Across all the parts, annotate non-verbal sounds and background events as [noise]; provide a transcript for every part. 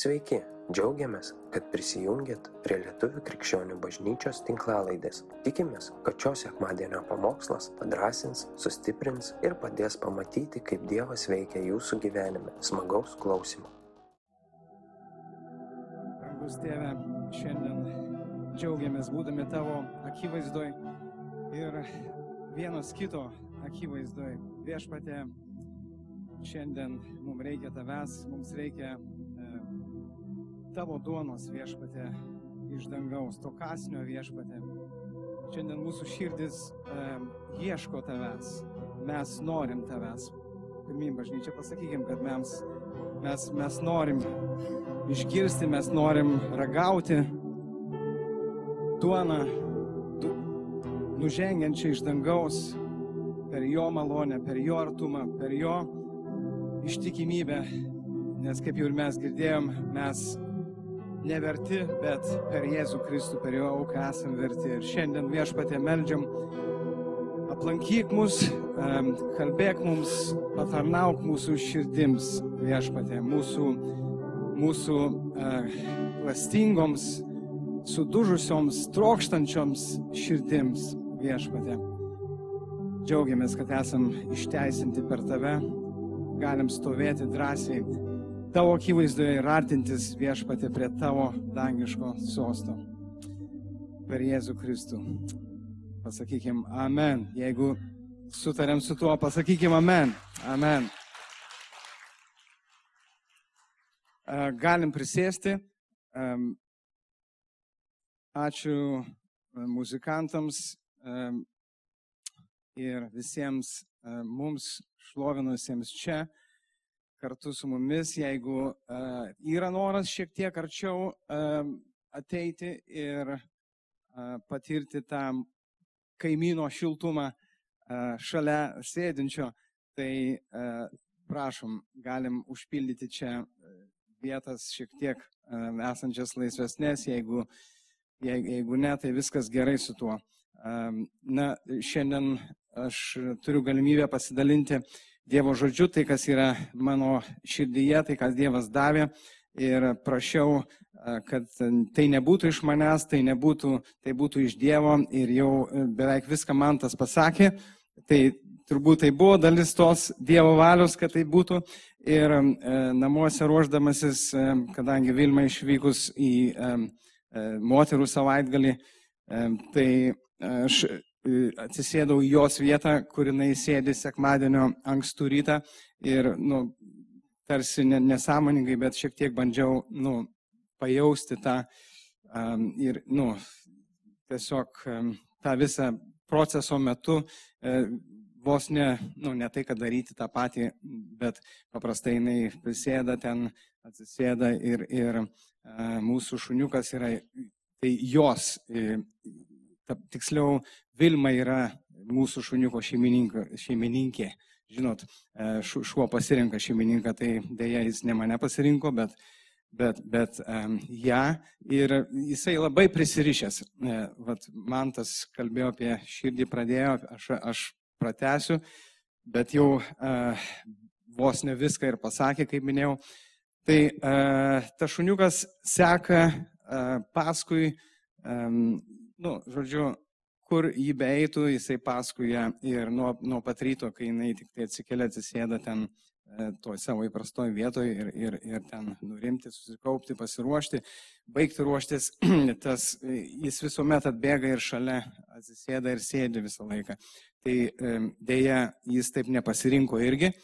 Sveiki, džiaugiamės, kad prisijungiat prie Lietuvų krikščionių bažnyčios tinklalaidės. Tikimės, kad šios sekmadienio pamokslas padrasins, sustiprins ir padės pamatyti, kaip Dievas veikia jūsų gyvenime. Smagaus klausimų. Brangus tėve, šiandien džiaugiamės būdami tavo akivaizdoj ir vienas kito akivaizdoj. Viešpatė, šiandien mums reikia tavęs, mums reikia tavo duonos viešpatė iš dangaus, to kasnio viešpatė. Šiandien mūsų širdis e, ieško tavęs, mes norim tavęs. Pirmyn bažnyčia, pasakykim, kad mes, mes, mes norim išgirsti, mes norim ragauti duoną, du, nužengiančią iš dangaus per jo malonę, per jo artumą, per jo ištikimybę, nes kaip jau ir mes girdėjom, mes neverti, bet per Jėzų Kristų, per jo auką esam verti. Ir šiandien viešpatė meldžiam, aplankyk mus, kalbėk mums, patarnauk mūsų širdims viešpatė, mūsų, mūsų uh, lastingoms, sudužusioms, trokštančioms širdims viešpatė. Džiaugiamės, kad esam išteisinti per tave, galim stovėti drąsiai tavo akivaizdoje ir artintis viešpatė prie tavo dangiško sosto. Per Jėzų Kristų. Pasakykim amen. Jeigu sutarėm su tuo, pasakykim amen. Amen. Galim prisėsti. Ačiū muzikantams ir visiems mums šlovinusiems čia kartu su mumis, jeigu uh, yra noras šiek tiek arčiau uh, ateiti ir uh, patirti tą kaimyno šiltumą uh, šalia sėdinčio, tai uh, prašom, galim užpildyti čia vietas šiek tiek uh, esančias laisvesnės, jeigu, jeigu, jeigu ne, tai viskas gerai su tuo. Um, na, šiandien aš turiu galimybę pasidalinti uh, Dievo žodžiu, tai kas yra mano širdyje, tai kas Dievas davė. Ir prašiau, kad tai nebūtų iš manęs, tai, nebūtų, tai būtų iš Dievo. Ir jau beveik viską man tas pasakė. Tai turbūt tai buvo dalis tos Dievo valios, kad tai būtų. Ir e, namuose ruoždamasis, e, kadangi Vilma išvykus į e, e, moterų savaitgalį, e, tai aš atsisėdau į jos vietą, kur jinai sėdi sekmadienio ankstų rytą ir, nu, tarsi nesąmoningai, bet šiek tiek bandžiau, nu, pajausti tą um, ir, nu, tiesiog um, tą visą proceso metu uh, vos ne, nu, ne tai, kad daryti tą patį, bet paprastai jinai prisėda ten, atsisėda ir, ir uh, mūsų šuniukas yra, tai jos, uh, tiksliau Vilma yra mūsų šuniuko šeimininkė. Žinot, e, šuo pasirinka šeimininką, tai dėja jis ne mane pasirinko, bet, bet, bet um, ją ir jisai labai prisirišęs. E, vat, man tas kalbėjo apie širdį pradėjo, aš, aš pratęsiu, bet jau uh, vos ne viską ir pasakė, kaip minėjau. Tai uh, ta šuniukas seka uh, paskui, um, nu, žodžiu, kur jį beeitų, jisai paskui ją ir nuo, nuo pat ryto, kai jinai tik tai atsikėlė, atsisėda ten e, to savo įprastoje vietoje ir, ir, ir ten nurimti, susikaupti, pasiruošti, baigti ruoštis, [clears throat] tas, jis visuomet atbėga ir šalia atsisėda ir sėdi visą laiką. Tai e, dėja, jis taip nepasirinko irgi. E,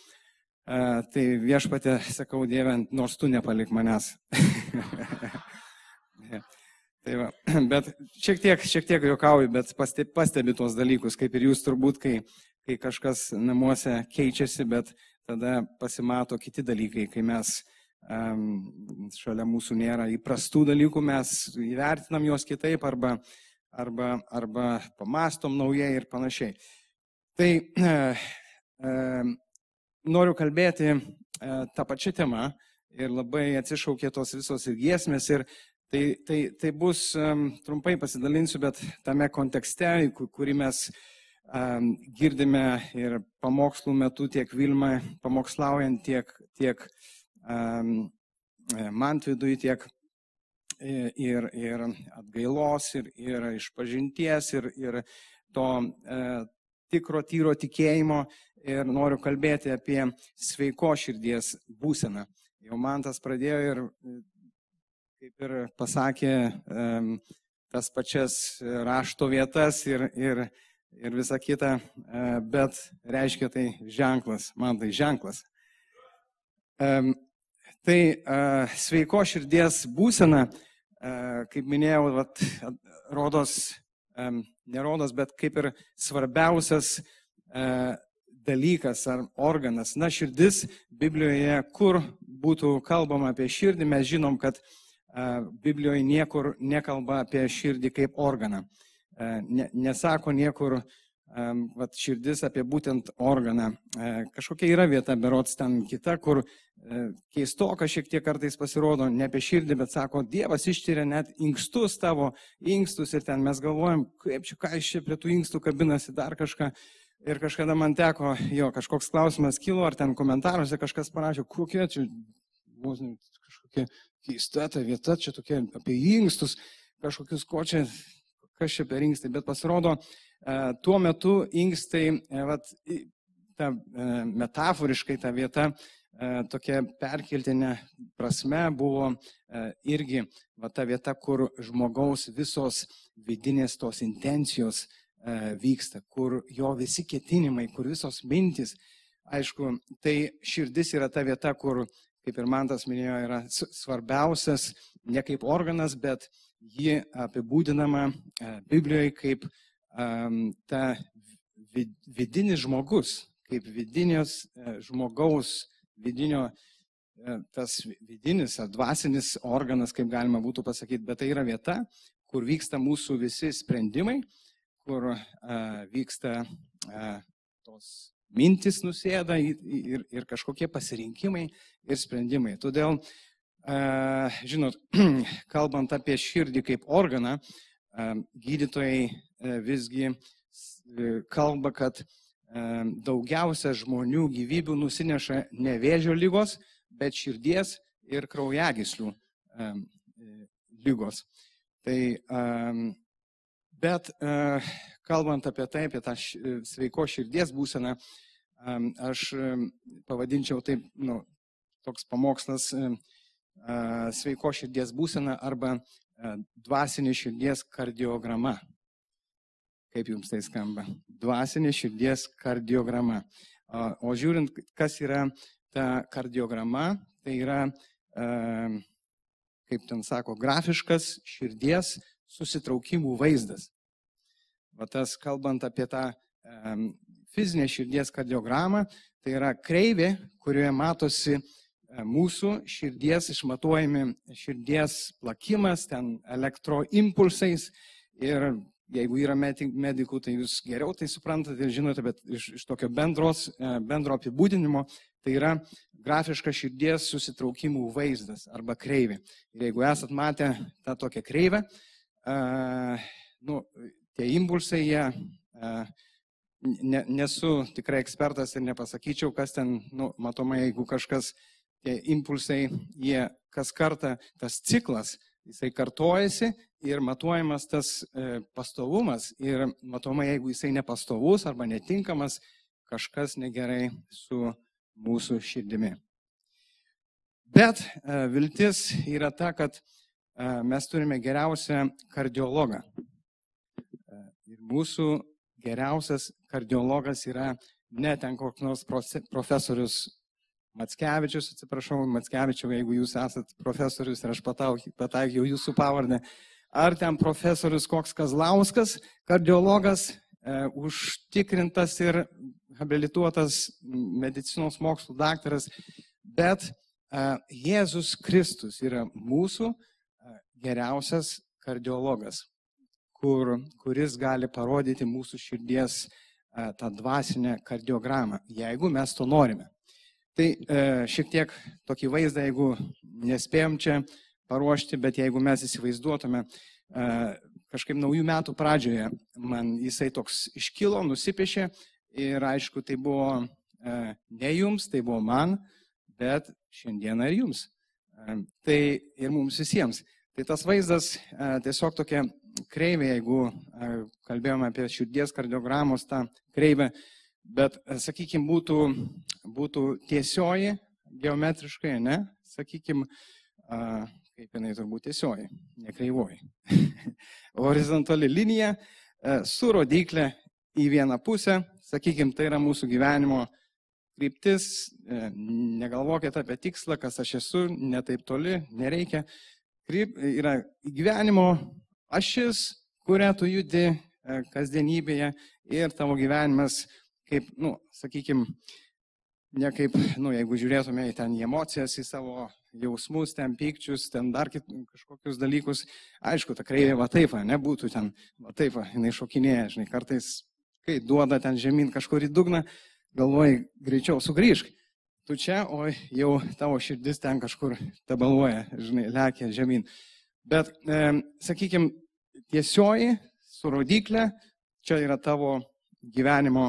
tai viešpatė, sakau, Dieve, nors tu nepalik manęs. [laughs] Tai va, [clears throat] bet šiek tiek, šiek tiek juokauju, bet pastebi, pastebi tuos dalykus, kaip ir jūs turbūt, kai, kai kažkas namuose keičiasi, bet tada pasimato kiti dalykai, kai mes um, šalia mūsų nėra įprastų dalykų, mes įvertinam juos kitaip arba, arba, arba pamastom naujai ir panašiai. Tai [clears throat] e, e, noriu kalbėti e, tą pačią temą ir labai atsišaukė tos visos ir giesmės ir Tai, tai, tai bus, um, trumpai pasidalinsiu, bet tame kontekste, kurį mes girdime ir pamokslų metu tiek Vilma pamokslaujant, tiek, tiek um, Mantvidui, tiek ir, ir atgailos, ir, ir išpažinties, ir, ir to e, tikro tyro tikėjimo. Ir noriu kalbėti apie sveiko širdies būseną. Jau man tas pradėjo ir, kaip ir pasakė, tas pačias rašto vietas ir, ir, ir visa kita, e, bet reiškia tai ženklas, man tai ženklas. Tai e, sveiko širdies būsena, e, kaip minėjau, vat, rodos, nerodos, bet kaip ir svarbiausias dalykas ar organas. Na, širdis Biblijoje, kur būtų kalbama apie širdį, mes žinom, kad Biblijoje niekur nekalba apie širdį kaip organą. Ne, nesako niekur vat, širdis apie būtent organą. Kažkokia yra vieta, berots ten kita, kur keistoka šiek tiek kartais pasirodo, ne apie širdį, bet sako, Dievas ištyrė net inkstus tavo, inkstus ir ten mes galvojam, kaip čia, ką iš čia prie tų inkstų kabinasi dar kažką. Ir kažkada man teko, jo, kažkoks klausimas kilo, ar ten komentaruose kažkas parašė, kokia čia, vos kažkokia keista ta vieta, čia tokia apie inkstus, kažkokius ko čia kas čia per inkstai, bet pasirodo, e, tuo metu inkstai, e, vat, ta, e, metaforiškai ta vieta tokia perkeltinė prasme buvo irgi va, ta vieta, kur žmogaus visos vidinės tos intencijos vyksta, kur jo visi ketinimai, kur visos mintis, aišku, tai širdis yra ta vieta, kur, kaip ir man tas minėjo, yra svarbiausias ne kaip organas, bet ji apibūdinama e, Biblijoje kaip ta vid, vidinis žmogus, kaip vidinės e, žmogaus, vidinio, e, tas vidinis ar dvasinis organas, kaip galima būtų pasakyti, bet tai yra vieta, kur vyksta mūsų visi sprendimai, kur uh, vyksta uh, tos mintis nusėda ir, ir, kažkokie pasirinkimai ir sprendimai. Todėl uh, Žinot, [clears throat] kalbant apie širdį kaip organą, gydytojai e, visgi e, kalba, kad daugiausia žmonių gyvybių nusineša ne vėžio lygos, bet širdies ir kraujagyslių e, lygos. Tai, bet kalbant apie tai, apie tą sveiko širdies būseną, aš pavadinčiau taip, nu, toks pamokslas sveiko širdies būsena arba dvasinė širdies kardiograma. Kaip jums tai skamba? Dvasinė širdies kardiograma. O žiūrint, kas yra ta kardiograma, tai yra, kaip ten sako, grafiškas širdies susitraukimų vaizdas. Va tas kalbant apie tą fizinę širdies kardiogramą, tai yra kreivė, kurioje matosi E, mūsų širdies išmatuojami širdies plakimas, ten elektroimpulsais ir jeigu yra medikų, tai jūs geriau tai suprantate ir žinote, bet iš, iš tokio bendros, e, bendro apibūdinimo tai yra grafiškas širdies susitraukimų vaizdas arba kreivė. Ir jeigu esat matę tą tokią kreivę, uh, nu, tie impulsai, jie, uh, ne, nesu tikrai ekspertas ir nepasakyčiau, kas ten, nu, matomai, jeigu kažkas tie impulsai, jie kas kartą, tas ciklas, jisai kartojasi ir matuojamas tas e, pastovumas ir matoma, jeigu jisai nepastovus arba netinkamas, kažkas negerai su mūsų širdimi. Bet e, viltis yra ta, kad e, mes turime geriausią kardiologą. Ir mūsų geriausias kardiologas yra ne ten koks nors profesorius Matskevičius, atsiprašau, Matskevičiau, jeigu jūs esat profesorius ir aš pataikiau jūsų pavardę, ar ten profesorius koks Kazlauskas, kardiologas, e, užtikrintas ir habilituotas medicinos mokslų daktaras, bet e, Jėzus Kristus yra mūsų e, geriausias kardiologas, kur, kuris gali parodyti mūsų širdies e, tą dvasinę kardiogramą, jeigu mes to norime. Tai e, šiek tiek tokį vaizdą, jeigu nespėjom čia paruošti, bet jeigu mes įsivaizduotume, e, kažkaip naujų metų pradžioje man jisai toks iškilo, nusipiešė ir aišku, tai buvo e, ne jums, tai buvo man, bet šiandieną ir jums. Tai ir mums visiems. Tai tas vaizdas tiesiog tokia kreivė, jeigu kalbėjome apie širdies kardiogramos tą kreivę, bet, sakykime, būtų, būtų tiesioji, geometriškai, ne, sakykime, kaip jinai turbūt tiesioji, nekreivoji. [laughs] Horizontali linija su rodiklė į vieną pusę, sakykime, tai yra mūsų gyvenimo kryptis, negalvokite apie tikslą, kas aš esu, netaip toli, nereikia kryp, yra gyvenimo ašis, kurią tu judi e, kasdienybėje ir tavo gyvenimas, kaip, nu, sakykime, ne kaip, nu, jeigu žiūrėtume į ten į emocijas, į savo jausmus, ten pykčius, ten dar kit, kažkokius dalykus, aišku, ta kreivė va taip, nebūtų ten, va taip, va, jinai šokinėja, žinai, kartais, kai duoda ten žemyn kažkur į dugną, galvoji, greičiau sugrįžk tu čia, o jau tavo širdis ten kažkur tabaluoja, žinai, lekia žemyn. Bet, e, sakykime, tiesioji su rodiklė, čia yra tavo gyvenimo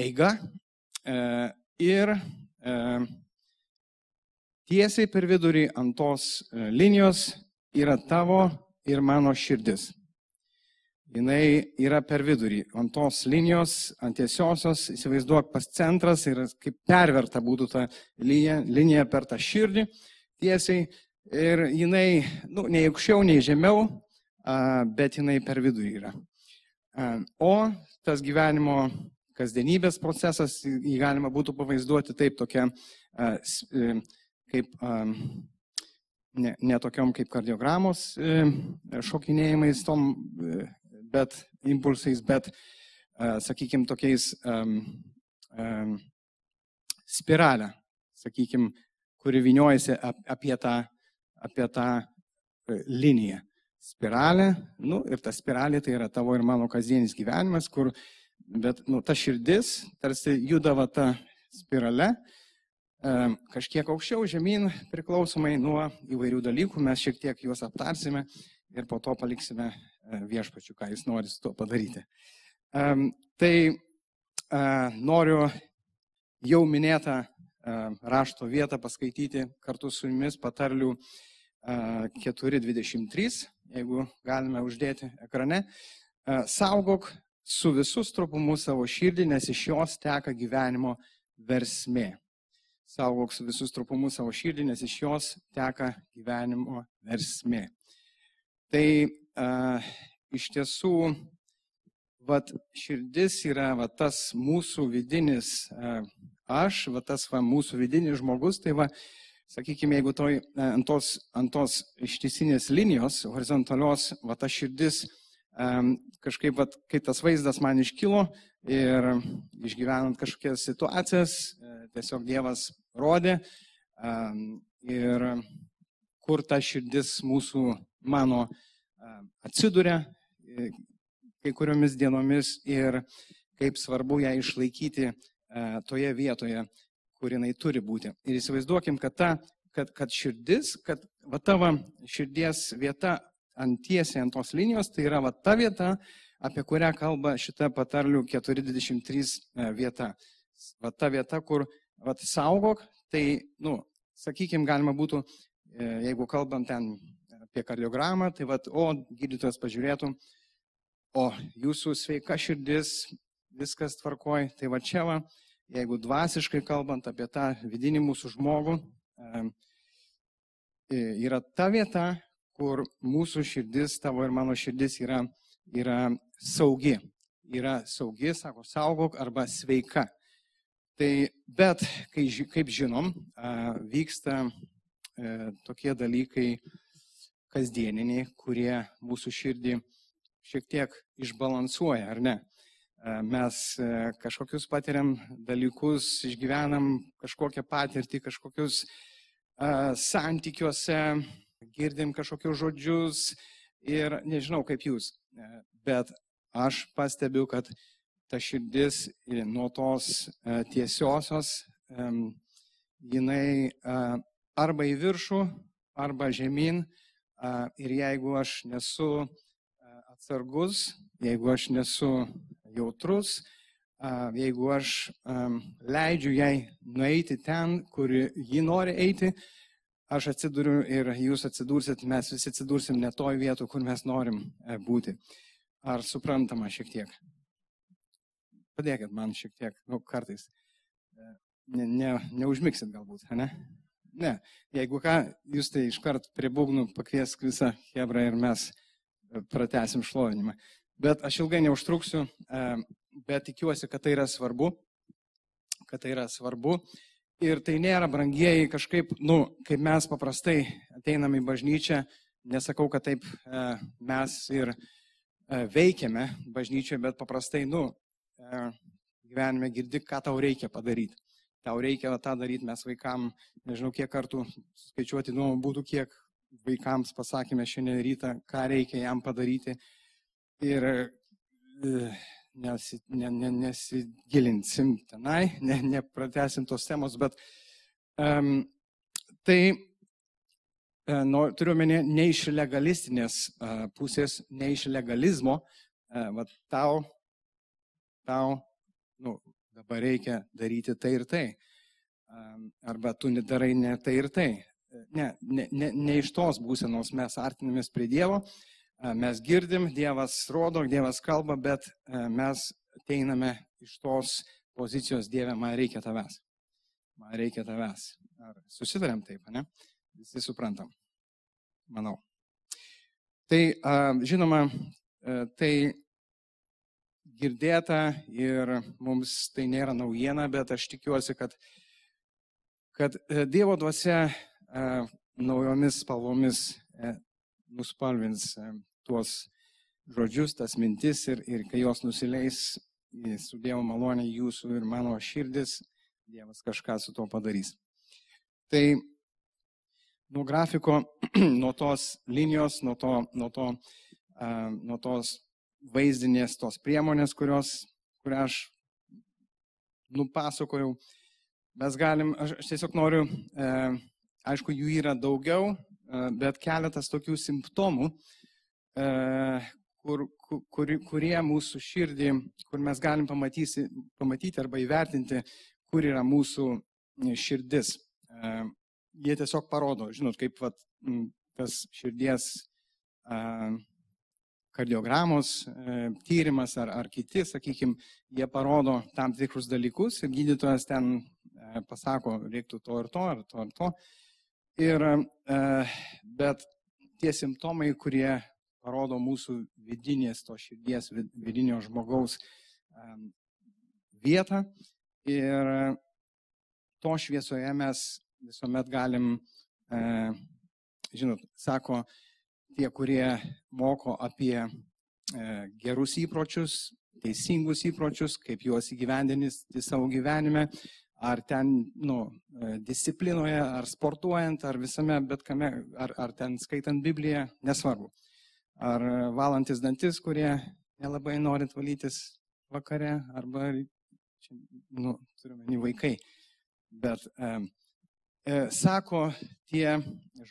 eiga e, ir e, tiesiai per vidurį ant tos e, linijos yra tavo ir mano širdis. Jinai yra per vidurį, ant tos linijos, ant tiesiosios, įsivaizduok pas centras ir kaip perverta būtų ta linija, linija per tą širdį. Tiesiai ir jinai, nu, nei aukščiau, nei žemiau, bet jinai per vidurį yra. O tas gyvenimo kasdienybės procesas, jį galima būtų pavaizduoti taip tokia, e, kaip ne, ne tokiom kaip kardiogramos e, šokinėjimais, tom e, bet impulsais, bet, sakykime, tokiais spiralę, sakykime, kuri viniojasi ap, apie tą, apie tą e, liniją. Spiralė, nu ir ta spiralė tai yra tavo ir mano kasdienis gyvenimas, kur, bet, nu, ta širdis tarsi judava tą spiralę, um, kažkiek aukščiau, žemyn, priklausomai nuo įvairių dalykų, mes šiek tiek juos aptarsime ir po to paliksime E, viešpačiu, ką jis nori su to padaryti. Tai e, noriu jau minėtą e, rašto vietą paskaityti kartu su jumis patarlių 4.23, jeigu galime uždėti ekrane. Saugok su visų stropumu savo širdį, nes iš jos teka gyvenimo versmė. Saugok su visų stropumu savo širdį, nes iš jos teka gyvenimo versmė. Tai uh, iš tiesų, vat, širdis yra vat, tas mūsų vidinis uh, aš, vat, tas va, mūsų vidinis žmogus, tai va, sakykime, jeigu toj, ant, tos, ant tos ištisinės linijos, horizontalios, va, ta širdis kažkaip, va, kai tas vaizdas man iškilo ir išgyvenant kažkokias situacijas, tiesiog Dievas rodė ir kur ta širdis mūsų, mano atsiduria e, kai kuriomis dienomis ir kaip svarbu ją išlaikyti toje vietoje, kur jinai turi būti. Ir įsivaizduokim, kad, ta, kad, kad širdis, kad va tavo širdies vieta ant tiesiai ant tos linijos, tai yra va ta vieta, apie kurią kalba šita patarlių 423 e, vieta. Va ta vieta, kur va, saugok, tai, nu, sakykime, galima būtų, e, jeigu kalbam ten apie kardiogramą, tai vad, o gydytojas pažiūrėtų, o jūsų sveika širdis, viskas tvarkoj, tai va čia va, jeigu dvasiškai kalbant apie tą vidinį mūsų žmogų, yra ta vieta, kur mūsų širdis, tavo ir mano širdis yra, yra saugi. Yra saugi, sako, saugok arba sveika. Tai, bet, kai, kaip žinom, vyksta e, tokie dalykai, kasdieniniai, kurie mūsų širdį šiek tiek išbalansuoja, ar ne? E, mes e, kažkokius patiriam dalykus, išgyvenam kažkokią patirtį, kažkokius uh, santykiuose, girdim kažkokius žodžius ir nežinau kaip jūs, bet aš pastebiu, kad ta širdis nuo tos tiesiosios, jinai arba į viršų, arba žemyn, Ir jeigu aš nesu atsargus, jeigu aš nesu jautrus, jeigu aš leidžiu jai nueiti ten, kur ji nori eiti, aš atsiduriu ir jūs atsidursit, mes visi atsidursim ne toj vietoj, kur mes norim e, būti. Ar suprantama šiek tiek? Padėkit man šiek tiek, nu, kartais. Ne, ne, neužmiksit galbūt, ne? Ne, jeigu ką, jūs tai iškart prie būgnų pakviesk visą Hebrą ir mes e, pratesim šlovinimą. Bet aš ilgai neužtruksiu, bet tikiuosi, kad tai yra svarbu, kad tai yra svarbu Ir tai nėra brangieji kažkaip, nu, kaip mes paprastai ateinam į bažnyčią, nesakau, kad taip e, mes ir e, veikiame bažnyčioje, bet paprastai, nu, e, gyvenime girdi, ką tau reikia padaryti. Tau reikia tą daryti, mes vaikam, nežinau, kiek kartų skaičiuoti, nu, būtų kiek vaikams pasakėme šiandien rytą, ką reikia jam padaryti. Ir nesi, ne, ne, nesigilinsim tenai, ne, nepratesim tos temos, bet um, tai nu, turiu menį ne iš legalistinės uh, pusės, ne iš legalizmo, uh, va, tau, tau, nu, dabar reikia daryti tai ir tai. Um, arba tu nedarai ne tai ir tai. Ne, ne, ne, ne iš tos būsenos mes artinamės prie Dievo, uh, Mes girdim, Dievas rodo, Dievas kalba, bet mes ateiname iš tos pozicijos, Dieve, man reikia tavęs. Man reikia tavęs. Ar susitarėm taip, ne? Visi suprantam. Manau. Tai, žinoma, tai girdėta ir mums tai nėra naujiena, bet aš tikiuosi, kad, kad Dievo dvasia naujomis spalvomis nuspalvins e, tuos žodžius, tas mintis ir, ir kai jos nusileis su Dievo malonė jūsų ir mano širdis, Dievas kažką su to padarys. Tai nuo grafiko, [clears throat] nuo tos linijos, nuo, to, nuo, to, uh, nuo tos vaizdinės, tos priemonės, kurios, kurią aš nupasakojau, mes galim, aš, aš tiesiog noriu, uh, aišku, jų yra daugiau, bet keletas tokių simptomų, kur, kur, kurie mūsų širdį, kur mes galim pamatyti, pamatyti arba įvertinti, kur yra mūsų širdis. Jie tiesiog parodo, žinot, kaip vat, tas širdies kardiogramos tyrimas ar, ar kiti, sakykime, jie parodo tam tikrus dalykus ir gydytojas ten pasako, reiktų to ir to, ar to ir to. Ir, e, bet tie simptomai, kurie parodo mūsų vidinės, to širdies, vidinio žmogaus vietą. Ir to šviesoje mes visuomet galim, e, žinot, sako tie, kurie moko apie gerus įpročius, teisingus įpročius, kaip juos įgyvendinti savo gyvenime, ar ten nu, e, disciplinoje, ar sportuojant, ar visame, bet kame, ar, ar ten skaitant Bibliją, nesvarbu. Ar valantis dantis, kurie nelabai norit valytis vakare, arba, čia, nu, turiuomenį vaikai. Bet e, e, sako tie,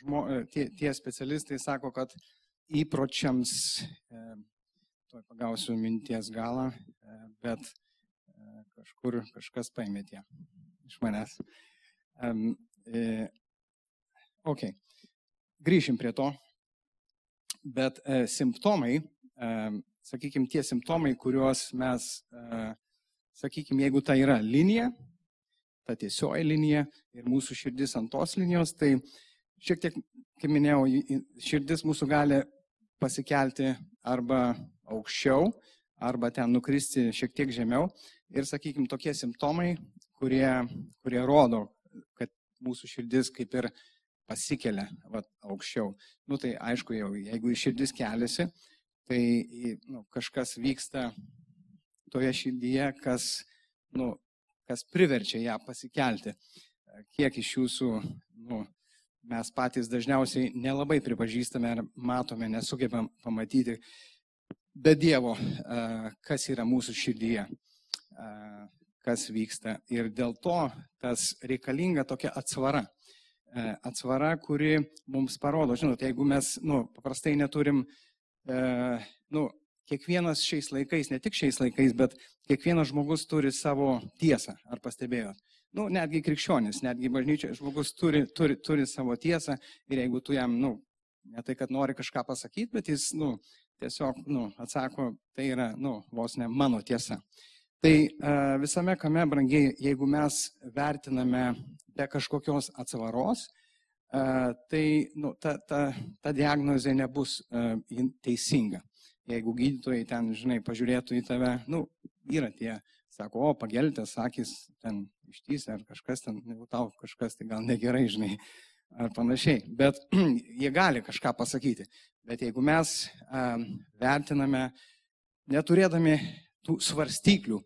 žmo, e, tie, tie specialistai, sako, kad įpročiams, e, tuoj pagausiu minties galą, e, bet kažkur kažkas paėmėtė iš manęs. Um, e, ok, grįšim prie to. Bet e, simptomai, e, sakykime, tie simptomai, kuriuos mes, e, sakykime, jeigu tai yra linija, ta tiesioji linija ir mūsų širdis ant tos linijos, tai šiek tiek, kaip minėjau, širdis mūsų gali pasikelti arba aukščiau, arba ten nukristi šiek tiek žemiau. Ir, sakykime, tokie simptomai, kurie, kurie rodo, kad mūsų širdis kaip ir pasikelia va, aukščiau. Nu tai aišku, jau, jeigu širdis keliasi, tai nu, kažkas vyksta toje širdyje, kas, nu, kas priverčia ją pasikelti. Kiek iš jūsų nu, mes patys dažniausiai nelabai pripažįstame ar matome, nesugebam pamatyti, be Dievo, kas yra mūsų širdyje, kas vyksta. Ir dėl to tas reikalinga tokia atsvara. Atsvara, kuri mums parodo, žinot, jeigu mes, nu, paprastai neturim, nu, kiekvienas šiais laikais, ne tik šiais laikais, bet kiekvienas žmogus turi savo tiesą, ar pastebėjot? nu, netgi krikščionis, netgi bažnyčia, žmogus turi, turi, turi savo tiesą ir jeigu tu jam, nu, ne tai, kad nori kažką pasakyti, bet jis, nu, tiesiog, nu, atsako, tai yra, nu, vos ne mano tiesa. Tai uh, visame kame, brangiai, jeigu mes vertiname be kažkokios atsvaros, uh, tai nu, ta, ta, ta diagnozė nebus uh, teisinga. Jeigu gydytojai ten, žinai, pažiūrėtų į tave, nu, yra tie, sako, o, pageltės akis ten ištys ar kažkas ten, jeigu tau kažkas tai gal negerai, žinai, ar panašiai. Bet [clears throat] jie gali kažką pasakyti. Bet jeigu mes vertiname neturėdami tų svarstyklių,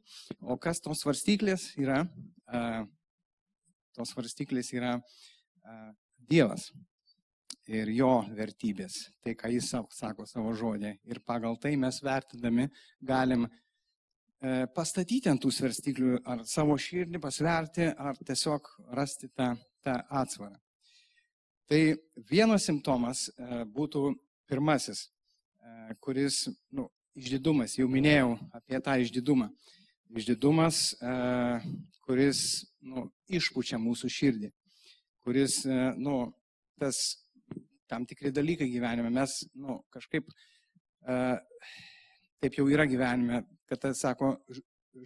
o kas tos svarstyklės yra, tos svarstyklės yra Dievas ir jo vertybės, tai ką jis sako savo žodė. Ir pagal tai mes vertindami galim E, pastatyti ant tų svarstyklių, ar savo širdį pasverti, ar tiesiog rasti tą, tą atsvarą. Tai vienas simptomas e, būtų pirmasis, e, kuris, nu, išdidumas, jau minėjau apie tą išdidumą. Išdidumas, kuris, nu, išpučia mūsų širdį, kuris, nu, tas tam tikri dalykai gyvenime mes, nu, kažkaip taip jau yra gyvenime, kad tas sako,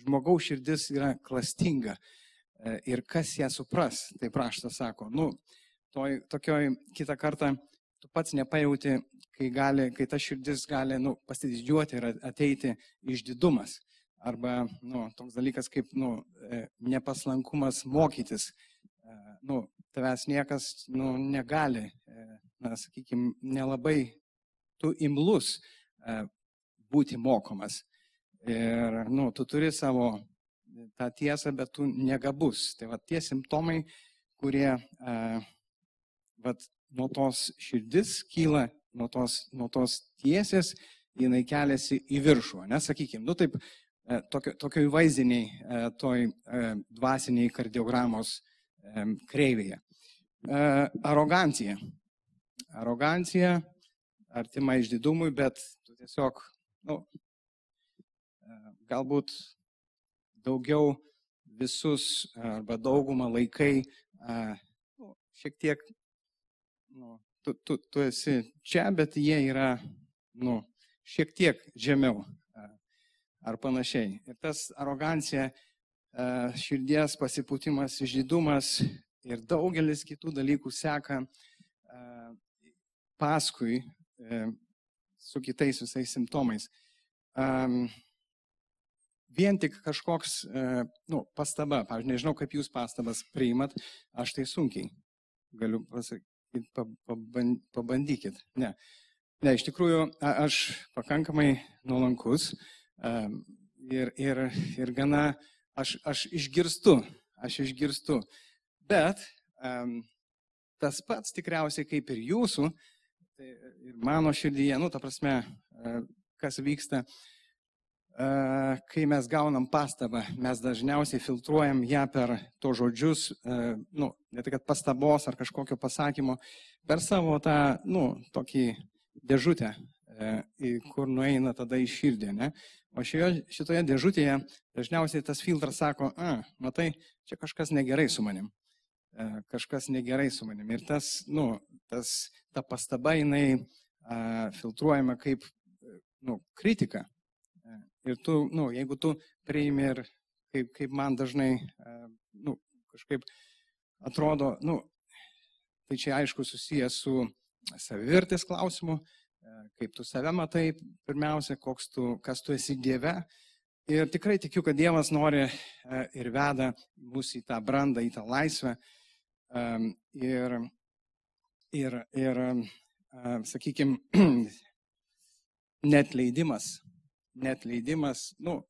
žmogaus širdis yra klastinga e, ir kas ją supras, tai praštas sako, nu, toj, tokioj kitą kartą tu pats nepajauti, kai, gali, kai ta širdis gali nu, pasididžiuoti ir ateiti išdidumas. Arba nu, toks dalykas kaip nu, e, nepaslankumas mokytis. E, nu, tavęs niekas nu, negali, na, sakykime, nelabai tu imlus būti mokomas. Ir, nu, tu turi savo tą tiesą, bet tu negabus. Tai va tie simptomai, kurie, va, nuo tos širdis kyla, nuo tos, nuo tos tiesės, jinai keliasi į viršų. Nesakykime, nu taip, uh, tokio, tokioj vaizdiniai, uh, toj uh, dvasiniai kardiogramos kreivėje. Arogancija. Arogancija artima išdidumui, bet tu tiesiog, nu, galbūt daugiau visus arba daugumą laikai nu, šiek tiek, tu, tu, tu esi čia, bet jie yra nu, šiek tiek žemiau ar panašiai. Ir tas arogancija, širdies pasipūtimas, žydumas ir daugelis kitų dalykų seka paskui su kitais visais simptomais vien tik kažkoks, e, nu, pastaba, pavyzdžiui, nežinau, kaip jūs pastabas priimat, aš tai sunkiai galiu pasakyti, pabandykit. Ne. Ne, iš tikrųjų, aš pakankamai nuolankus ir, ir, ir gana, aš, aš išgirstu, aš išgirstu. Bet tas pats tikriausiai kaip ir jūsų, tai ir mano širdyje, nu, ta prasme, kas vyksta, uh, kai mes gaunam pastabą, mes dažniausiai filtruojam ją per to žodžius, nu, ne tik pastabos ar kažkokio pasakymo, per savo tą, nu, tokį dėžutę, kur nueina tada į širdį. Ne? O šioje, šitoje dėžutėje dažniausiai tas filtras sako, a, matai, čia kažkas negerai su manim. Kažkas negerai su manim. Ir tas, nu, tas, ta pastaba jinai a, filtruojama kaip nu, kritika. Ir tu, nu, jeigu tu priimi ir kaip, kaip man dažnai, nu, kažkaip atrodo, nu, tai čia aišku susijęs su savivertės klausimu, kaip tu save matai, pirmiausia, tu, kas tu esi Dieve. Ir tikrai tikiu, kad Dievas nori ir veda mus į tą brandą, į tą laisvę. Ir, ir, ir sakykime, [clears throat] net leidimas net leidimas, nu,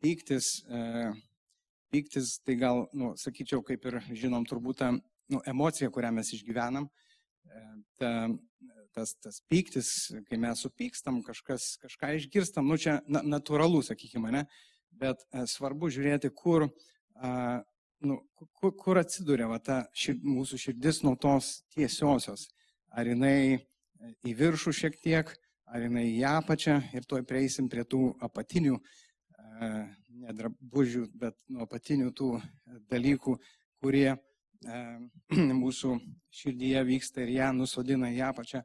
pyktis, e, pyktis, tai gal, nu, sakyčiau, kaip ir žinom, turbūt ta nu, emocija, kurią mes išgyvenam, e, ta, tas, tas pyktis, kai mes supykstam, kažkas, kažką išgirstam, nu čia na, natūralu, sakykime, ne, bet e, svarbu žiūrėti, kur, a, nu, kur, kur atsiduria va, ta šir, mūsų širdis nuo tos tiesiosios. Ar jinai į viršų šiek tiek, ar jinai į apačią ir tuoj prieisim prie tų apatinių, ne drabužių, bet nuo apatinių tų dalykų, kurie e, [clears throat] mūsų širdyje vyksta ir ją nusodina į apačią.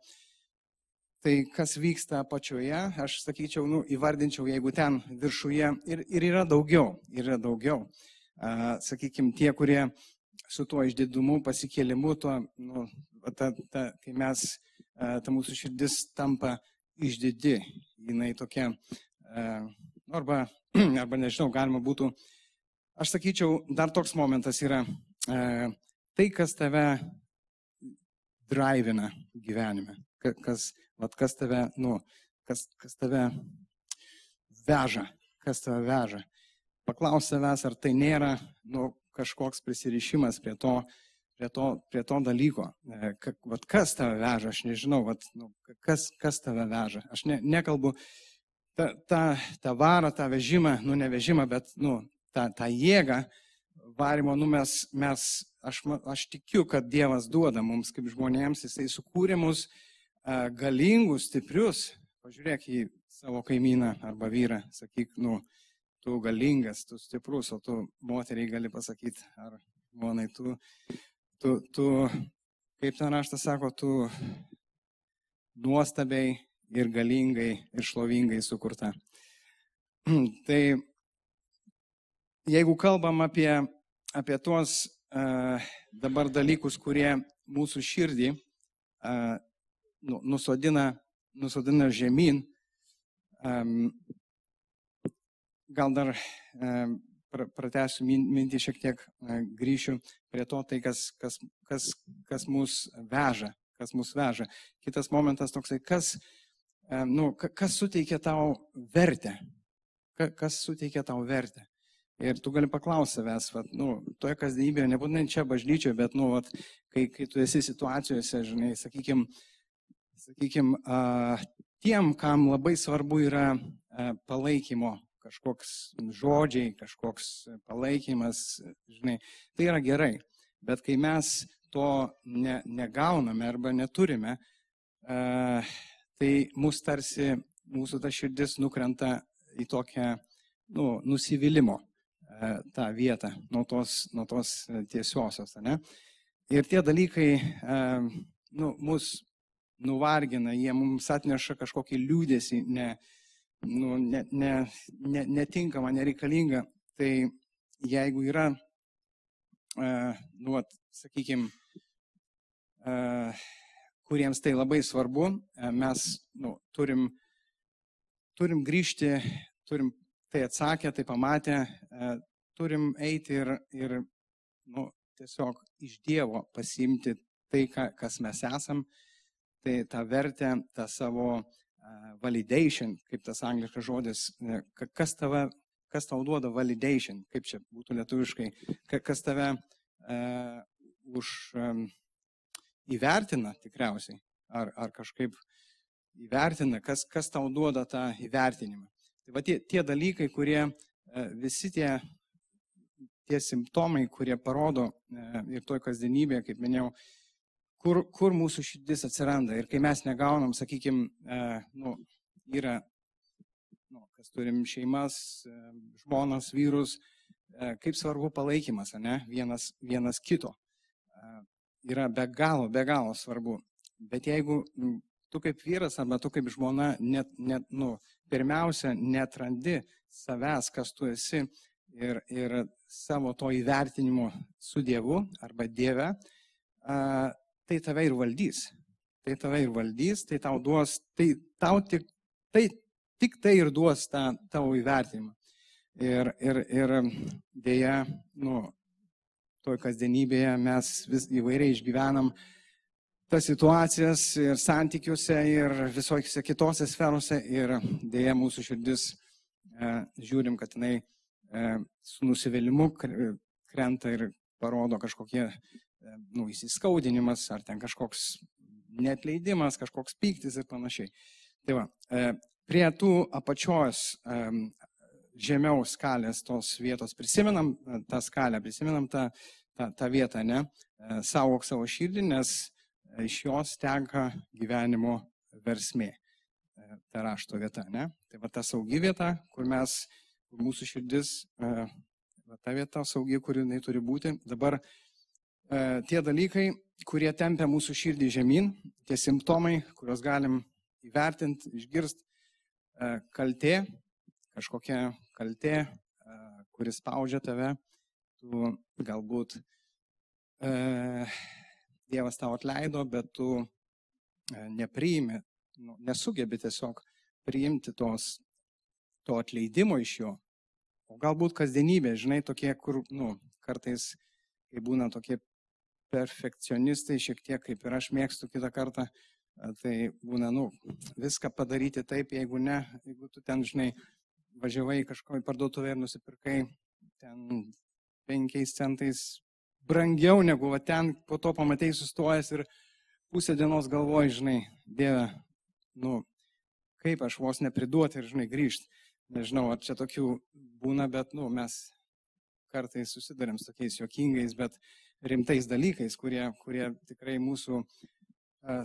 Tai kas vyksta apačioje, aš sakyčiau, nu, įvardinčiau, jeigu ten viršuje ir, ir yra daugiau, yra daugiau. Uh, sakykime, tie, kurie su tuo išdidumu, pasikėlimu, tuo, nu, ta, ta, kai mes, uh, ta mūsų širdis tampa išdidi, jinai tokia, uh, arba, [clears throat] arba nežinau, galima būtų, aš sakyčiau, dar toks momentas yra, uh, tai, kas tave drivina gyvenime, kas, vat, kas tave, nu, kas, kas tave veža, kas tave veža. Paklaus savęs, ar tai nėra nu, kažkoks prisirišimas prie to, prie to, prie to dalyko. E, vat, kas tave veža, aš nežinau, vat, nu, kas, kas tave veža. Aš ne, nekalbu tą, tą, tą varą, tą vežimą, nu ne vežimą, bet nu, tą, tą jėgą varimo, nu mes, mes aš, aš tikiu, kad Dievas duoda mums kaip žmonėms, Jisai sukūrė mus galingus, stiprius. Pažiūrėk į savo kaimyną arba vyrą, sakyk, nu, tu galingas, tu stiprus, o tu moteriai gali pasakyti, ar monai, tu, tu, tu, kaip ten raštas sako, tu nuostabiai ir galingai ir šlovingai sukurta. [clears throat] Tai jeigu kalbam apie, apie tuos uh, dabar dalykus, kurie mūsų širdį uh, nu, nusodina, nusodina žemyn. Um, gal dar um, pratęsiu mintį šiek tiek, uh, grįšiu prie to, tai kas, kas, kas, kas mus veža, kas mus veža. Kitas momentas toksai, kas, um, nu, kas suteikia tau vertę, Ka, kas suteikia tau vertę. Ir tu gali paklausti savęs, vat, nu, toje kasdienybėje, nebūtinai čia bažnyčioje, bet, nu, vat, kai, kai tu esi situacijose, žinai, sakykime, sakykime, tiem, kam labai svarbu yra palaikymo kažkoks žodžiai, kažkoks palaikymas, žinai, tai yra gerai. Bet kai mes to ne, negauname arba neturime, tai mus tarsi, mūsų ta širdis nukrenta į tokią nu, nusivylimą tą vietą nuo tos, nuo tos tiesiosios. Ne? Ir tie dalykai nu, mus nuvargina, jie mums atneša kažkokį liūdėsi, ne, nu, ne, ne, ne, netinkamą, nereikalingą. Tai jeigu yra, uh, nu, sakykime, uh, kuriems tai labai svarbu, uh, mes nu, turim, turim grįžti, turim tai atsakę, tai pamatę, uh, turim eiti ir, ir nu, tiesiog iš Dievo pasimti tai, ką, kas mes esam, uh, tai tą vertę, tą savo validation, kaip tas angliškas žodis, kas, tave, kas tau duoda validation, kaip čia būtų lietuviškai, kas tave uh, už um, įvertina tikriausiai, ar, ar kažkaip įvertina, kas, kas tau duoda tą įvertinimą. Tai va tie, tie dalykai, kurie uh, visi tie, tie simptomai, kurie parodo uh, ir toj kasdienybėje, kaip minėjau, uh, kur, kur mūsų širdis atsiranda. Ir kai mes negaunam, sakykime, nu, yra, nu, kas turim šeimas, e, žmonas, vyrus, e, kaip svarbu palaikymas, ne, vienas, vienas kito. E, yra be galo, be galo svarbu. Bet jeigu tu kaip vyras arba tu kaip žmona, net, net, nu, pirmiausia, netrandi savęs, kas tu esi ir, ir savo to įvertinimo su Dievu arba Dieve, tai tave ir valdys. Tai tave ir valdys, tai tau duos, tai tau tik tai, tik tai ir duos tą tavo įvertinimą. Ir, ir, ir dėja, nu, toj kasdienybėje mes vis įvairiai išgyvenam tas situacijas ir santykiuose ir visokiose kitose sferose ir dėja mūsų širdis e, žiūrim, kad jinai e, su nusivylimu krenta ir parodo kažkokie nu, įsiskaudinimas, ar ten kažkoks netleidimas, kažkoks pyktis ir panašiai. Tai va, e, prie tų apačios žemiau skalės tos vietos prisimenam e, tą skalę, prisimenam tą, tą, tą vietą, ne? E, saugok savo širdį, nes iš jos tenka gyvenimo versmė. Ta rašto vieta, ne? Tai va ta saugi vieta, kur mes, kur mūsų širdis, va ta vieta saugi, kur jinai turi būti. Dabar tie dalykai, kurie tempia mūsų širdį žemyn, tie simptomai, kuriuos galim įvertinti, išgirsti, e, kaltė, kažkokia kaltė, e, kuris spaudžia tave, tu galbūt e, Dievas tau atleido, bet tu e, nepriimi, nu, nesugebi tiesiog priimti tos, to atleidimo iš jo. O galbūt kasdienybė, žinai, tokie, kur, nu, kartais, kai būna tokie perfekcionistai, šiek tiek kaip ir aš mėgstu kitą kartą, tai būna, nu, viską padaryti taip, jeigu ne, jeigu tu ten, žinai, važiavai kažko į parduotuvę ir nusipirkai ten penkiais centais brangiau negu va ten, po to pamatai sustojęs ir pusę dienos galvoji, žinai, Dieve, nu, kaip aš vos nepriduoti ir, žinai, grįžti. Nežinau, ar čia tokių būna, bet, nu, mes kartais susidarėm su tokiais juokingais, bet rimtais dalykais, kurie, kurie tikrai mūsų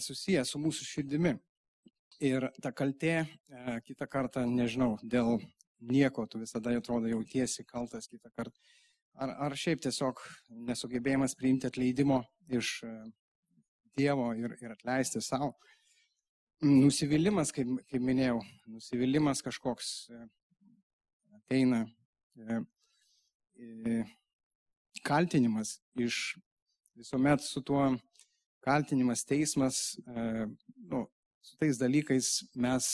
susiję su mūsų širdimi. Ir ta kaltė, kitą kartą, nežinau, dėl nieko tu visada atrodo jautiesi kaltas kitą kartą. Ar, ar šiaip tiesiog nesugebėjimas priimti atleidimo iš Dievo ir, ir atleisti savo. Nusivylimas, kaip, kaip minėjau, nusivylimas kažkoks ateina, kaltinimas iš visuomet su tuo kaltinimas, teismas, nu, su tais dalykais mes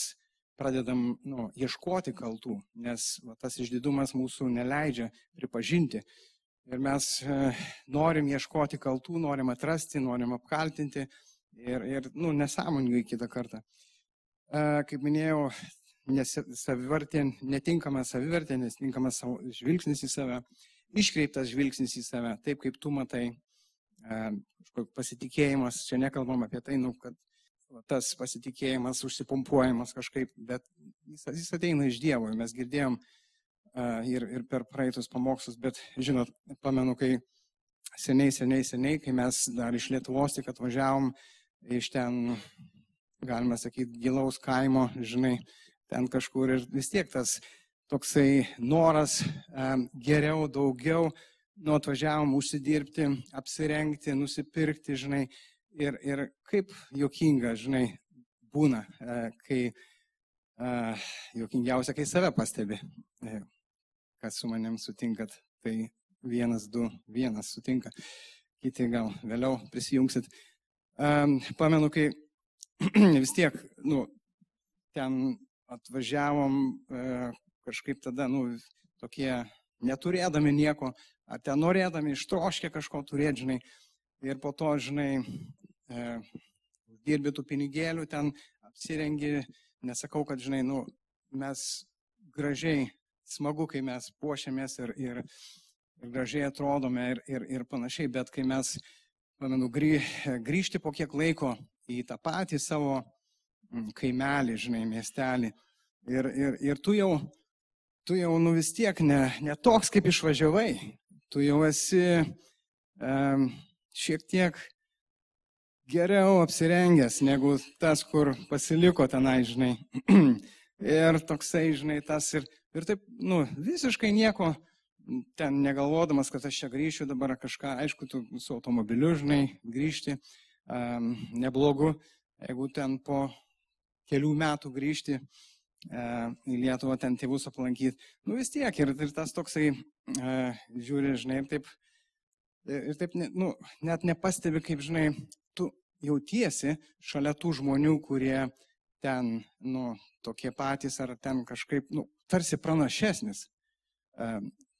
pradedam nu, ieškoti kaltų, nes va, tas išdidumas mūsų neleidžia pripažinti. Ir mes e, norim ieškoti kaltų, norim atrasti, norim apkaltinti ir, ir nu, nesąmoningai kitą kartą. E, kaip minėjau, nes, savivartė, netinkama savivartė, netinkamas žvilgsnis į save, iškreiptas žvilgsnis į save, taip kaip tu matai, kažkoks pasitikėjimas, čia nekalbam apie tai, nu, kad tas pasitikėjimas užsipumpuojamas kažkaip, bet jis, jis ateina iš Dievo, mes girdėjom uh, ir, ir per praeitus pamokslus, bet žinot, pamenu, kai seniai, seniai, seniai, kai mes dar iš Lietuvos tik atvažiavom iš ten, galima sakyti, gilaus kaimo, žinai, ten kažkur ir vis tiek tas toksai noras geriau, daugiau, nu atvažiavom užsidirbti, apsirengti, nusipirkti, žinai, ir, ir kaip jokinga, žinai, būna, e, kai uh, jokingiausia, kai save pastebi, e, kas su manim sutinkat, tai vienas, du, vienas sutinka, kiti gal vėliau prisijungsit. Pamenu, kai [clears throat] vis tiek, nu, ten atvažiavom uh, kažkaip tada, nu, tokie neturėdami nieko, ar ten norėdami ištroškę kažko turėti, žinai, ir po to, žinai, e, dirbi tų pinigėlių, ten apsirengi, nesakau, kad, žinai, nu, mes gražiai, smagu, kai mes puošiamės ir, ir, ir gražiai atrodome ir, ir, ir panašiai, bet kai mes, pamenu, grį, grįžti po kiek laiko į tą patį savo kaimelį, žinai, miestelį, ir, ir, ir tu jau, tu jau, nu vis tiek ne, ne toks, kaip išvažiavai, tu jau esi um, šiek tiek geriau apsirengęs negu tas, kur pasiliko tenai, žinai. [clears throat] ir toksai, žinai, tas ir, ir taip, nu, visiškai nieko ten negalvodamas, kad aš čia grįšiu dabar kažką, aišku, tu su automobiliu, žinai, grįžti, um, neblogu, jeigu ten po kelių metų grįžti, E, į Lietuvą ten tėvus aplankyti. Nu vis tiek ir, ir tas toksai, e, žiūri, žinai, ir taip, ir taip nu, net nepastebi, kaip, žinai, tu jautiesi šalia tų žmonių, kurie ten, nu, tokie patys ar ten kažkaip, nu, tarsi pranašesnis. E,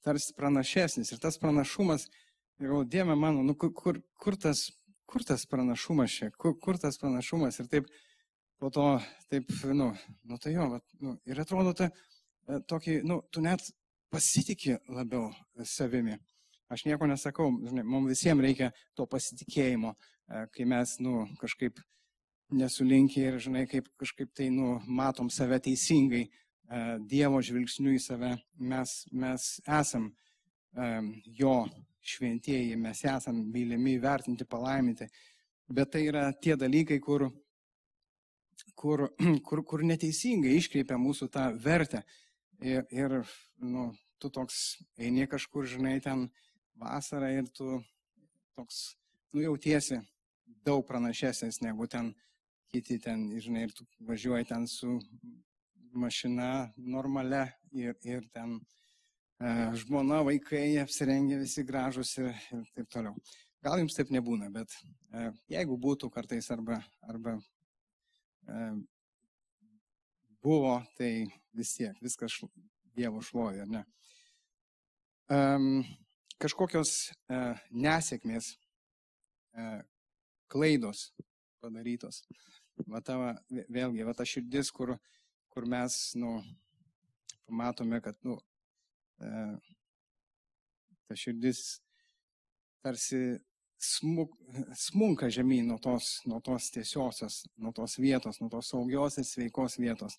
tarsi pranašesnis. Ir tas pranašumas, jau Dieve mano, nu, kur, kur, tas, kur tas pranašumas čia, kur, kur tas pranašumas. Ir taip, po to taip, nu, nu tai jo, vat, nu, ir atrodo, ta, e, tokį, nu, tu net pasitikė labiau savimi. Aš nieko nesakau, žinai, mums visiems reikia to pasitikėjimo, e, kai mes, nu, kažkaip nesulinkę ir, žinai, kaip kažkaip tai, nu, matom save teisingai, e, Dievo žvilgsniu į save, mes, mes esam jo šventieji, mes esam mylimi, vertinti, palaiminti. Bet tai yra tie dalykai, kur kur, [clears throat] kur, kur neteisingai iškreipia mūsų tą vertę. Ir, ir nu, tu toks eini kažkur, žinai, ten vasarą ir tu toks, nu jautiesi daug pranašesnis negu ten kiti ten, žinai, ir tu važiuoji ten su mašina normale ir, ir ten e, žmona, vaikai apsirengę visi gražus ir, ir taip toliau. Gal jums taip nebūna, bet e, jeigu būtų kartais arba, arba buvo, tai vis tiek viskas šl Dievo šlovė, ne? Um, kažkokios uh, nesėkmės, uh, klaidos padarytos. Va tava, vėlgi, va ta širdis, kur, kur mes, nu, pamatome, kad, nu, uh, ta širdis tarsi smuk, smunka žemyn nuo tos, nuo tos tiesiosios, nuo tos vietos, nuo tos saugios ir sveikos vietos.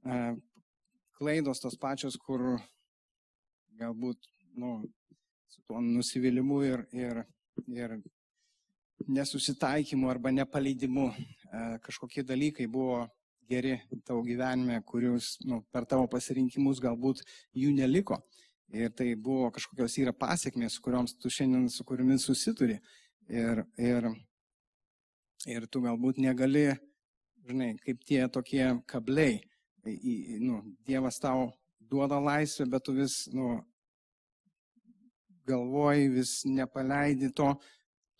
Uh, klaidos tos pačios, kur galbūt nu, su tuo nusivylimu ir, ir, ir nesusitaikymu arba nepaleidimu kažkokie dalykai buvo geri tavo gyvenime, kurius nu, per tavo pasirinkimus galbūt jų neliko. Ir tai buvo kažkokios yra pasiekmės, kurioms tu šiandien su kuriomis susituri. Ir, ir, ir tu galbūt negali, žinai, kaip tie tokie kabliai nu, Dievas tau duoda laisvę, bet tu vis, nu, galvoji, vis nepaleidi to,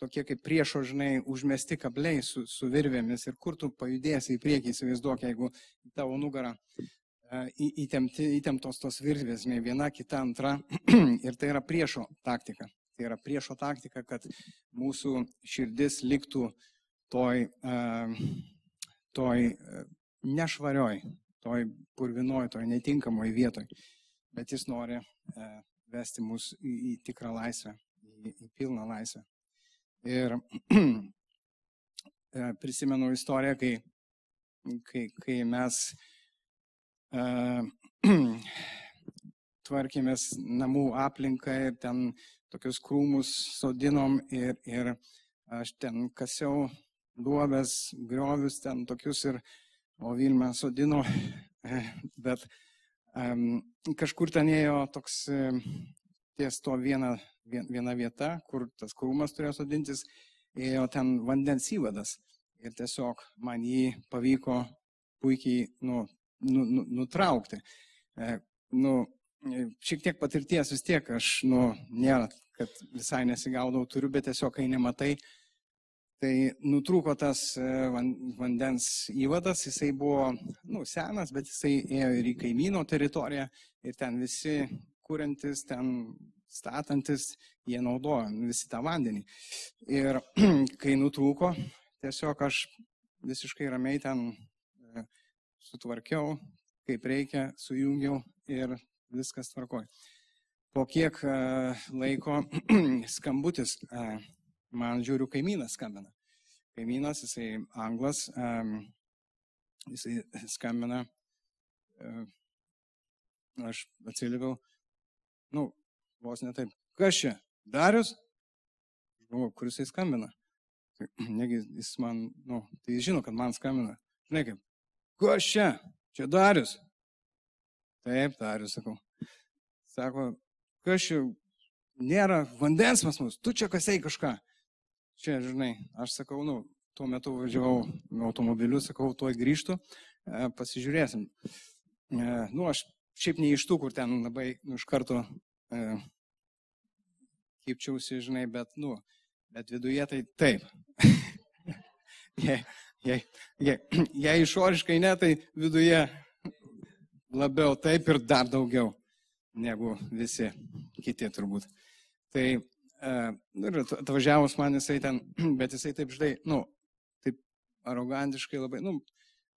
tokie kaip priešo, žinai, užmesti kabliai su, su virvėmis ir kur tu pajudėsi į priekį, įsivaizduok, jeigu tavo nugarą įtempti, įtemptos tos virvės, žinai, viena, kita, antra. [clears throat] ir tai yra priešo taktika. Tai yra priešo taktika, kad mūsų širdis liktų toj, uh, toj uh, nešvarioj, toj purvinoj, toj netinkamoj vietoj. Bet jis nori e, vesti mus į, į tikrą laisvę, į, į pilną laisvę. Ir [clears throat] e, prisimenu istoriją, kai, kai, kai mes e, [clears throat] tvarkėmės namų aplinką ir ten tokius krūmus sodinom ir, ir aš ten kasiau duobės, griovius ten tokius ir o Vilma sodino, [laughs] bet um, kažkur ten ėjo toks um, ties to viena, viena vieta, kur tas krūmas turėjo sodintis, ėjo ten vandens įvadas. Ir tiesiog man jį pavyko puikiai nu, nu, nu, nutraukti. E, nu, šiek tiek patirties vis tiek aš, nu, nėra, kad visai nesigaudau turiu, bet tiesiog, kai nematai, Tai nutrūko tas e, vandens įvadas, jisai buvo nu, senas, bet jisai ėjo ir į kaimyno teritoriją ir ten visi kūrintis, ten statantis, jie naudojo visi tą vandenį. Ir [clears throat] kai nutrūko, tiesiog aš visiškai ramiai ten e, sutvarkiau, kaip reikia, sujungiau ir viskas tvarkoja. Po kiek e, laiko [clears throat] skambutis man žiūriu kaimynas skambina. Kaimynas, jisai anglas, um, jisai skambina, aš atsiliepiau, nu, vos ne taip. Kas čia? Darius? Žinau, kur jisai skambina. [clears throat] Negi jis man, nu, tai jis žino, kad man skambina. Žinai kaip, kas čia? Čia Darius. Taip, Darius, sakau. Sako, kas čia, nėra vandens pas mus, tu čia kasai kažką čia, žinai, aš sakau, nu, tuo metu važiavau automobiliu, sakau, tuoj grįžtu, e, pasižiūrėsim. E, nu, aš šiaip ne iš tų, kur ten labai, nu, iš karto e, kipčiausi, žinai, bet, nu, bet viduje tai taip. [laughs] jei, jei, jei, [clears throat] jei išoriškai ne, tai viduje labiau taip ir dar daugiau negu visi kiti turbūt. Tai Nu ir atvažiavus man jisai ten, [clears throat] bet jisai taip, žinai, nu, taip arogantiškai labai, nu,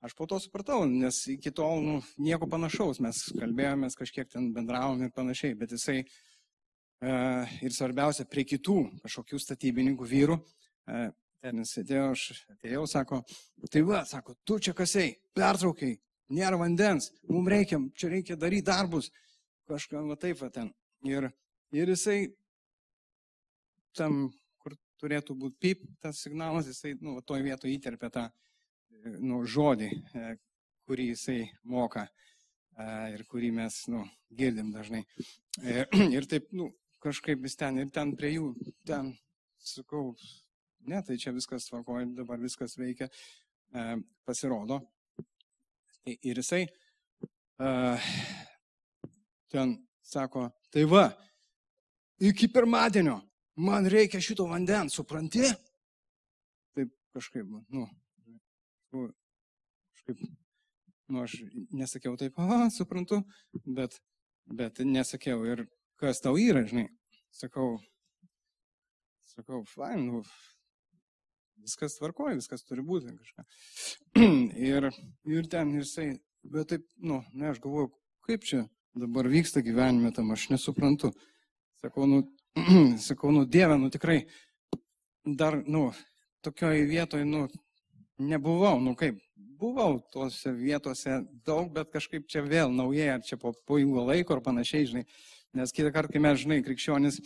aš po to supratau, nes iki tol, nu, nieko panašaus, mes kalbėjomės, kažkiek ten bendravom ir panašiai, bet jisai uh, ir svarbiausia, prie kitų kažkokių statybininkų vyrų, uh, ten jis atėjo, aš atėjau, sako, tai va, sako, tu čia kasai, pertraukiai, nėra vandens, mums reikia, čia reikia daryti darbus, kažką va taip va ten. Ir, ir jisai tam, kur turėtų būti pip, tas signalas, jisai, nu, toj vietoje įterpia tą, e, nu, žodį, e, kurį jisai moka e, ir kurį mes, nu, girdim dažnai. [clears throat] Ir taip, nu, kažkaip jis ten ir ten prie jų, ten sakau, ne, tai čia viskas tvarkoja, dabar viskas veikia, e, pasirodo. Ir jisai uh, ten sako, tai va, iki pirmadienio man reikia šito vandens, supranti? Taip kažkaip, nu, kažkaip, nu, aš nesakiau taip, aha, suprantu, bet, bet nesakiau ir kas tau yra, žinai. Sakau, sakau, fain, nu, viskas tvarkoja, viskas turi būti kažką. [clears throat] ir, ir ten jisai, bet taip, nu, ne, aš galvoju, kaip čia dabar vyksta gyvenime tam, aš nesuprantu. Sakau, nu, [clears throat] sakau, nu, Dieve, nu tikrai, dar, nu, tokioje vietoje, nu, nebuvau, nu kaip, buvau tose vietose daug, bet kažkaip čia vėl naujai, ar čia po, po ilgo laiko ar panašiai, žinai. Nes kitą kartą, kai mes, žinai, krikščionis,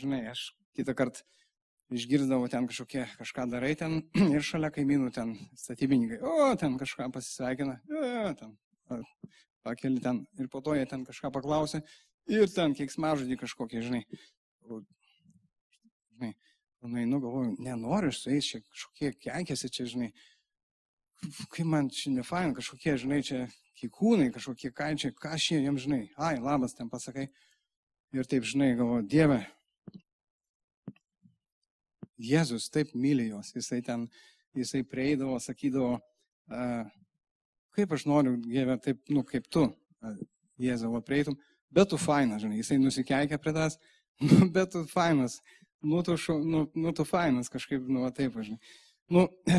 žinai, aš kitą kartą išgirdavau ten kažkokie, kažką darai ten [clears throat] ir šalia kaimynų ten statybininkai, o ten kažką pasisveikina, o, ten pakeli ten ir po to jie ten kažką paklausė ir ten kiek smažodį kažkokie, žinai. Žinai, nueinu, galvoju, nenoriu su jais, čia kažkokie kenkėsi čia, žinai. Kaip man čia nefain, kažkokie, žinai, čia kikūnai, kažkokie kaičiai, ką šie jiems, žinai. Ai, labas, ten pasakai. Ir taip, žinai, galvoju, Dieve, Jėzus taip myli juos, jisai ten, jisai prieidavo, sakydavo, kaip aš noriu, Dieve, taip, nu, kaip tu, Jėzavo, prieitum, bet tu fainas, žinai, jisai nusikeikia prie tas, [laughs] nu, bet tu fainas, nu, tu, šu, nu, nu, tu fainas kažkaip, nu, va, taip, žinai. Nu, [clears throat]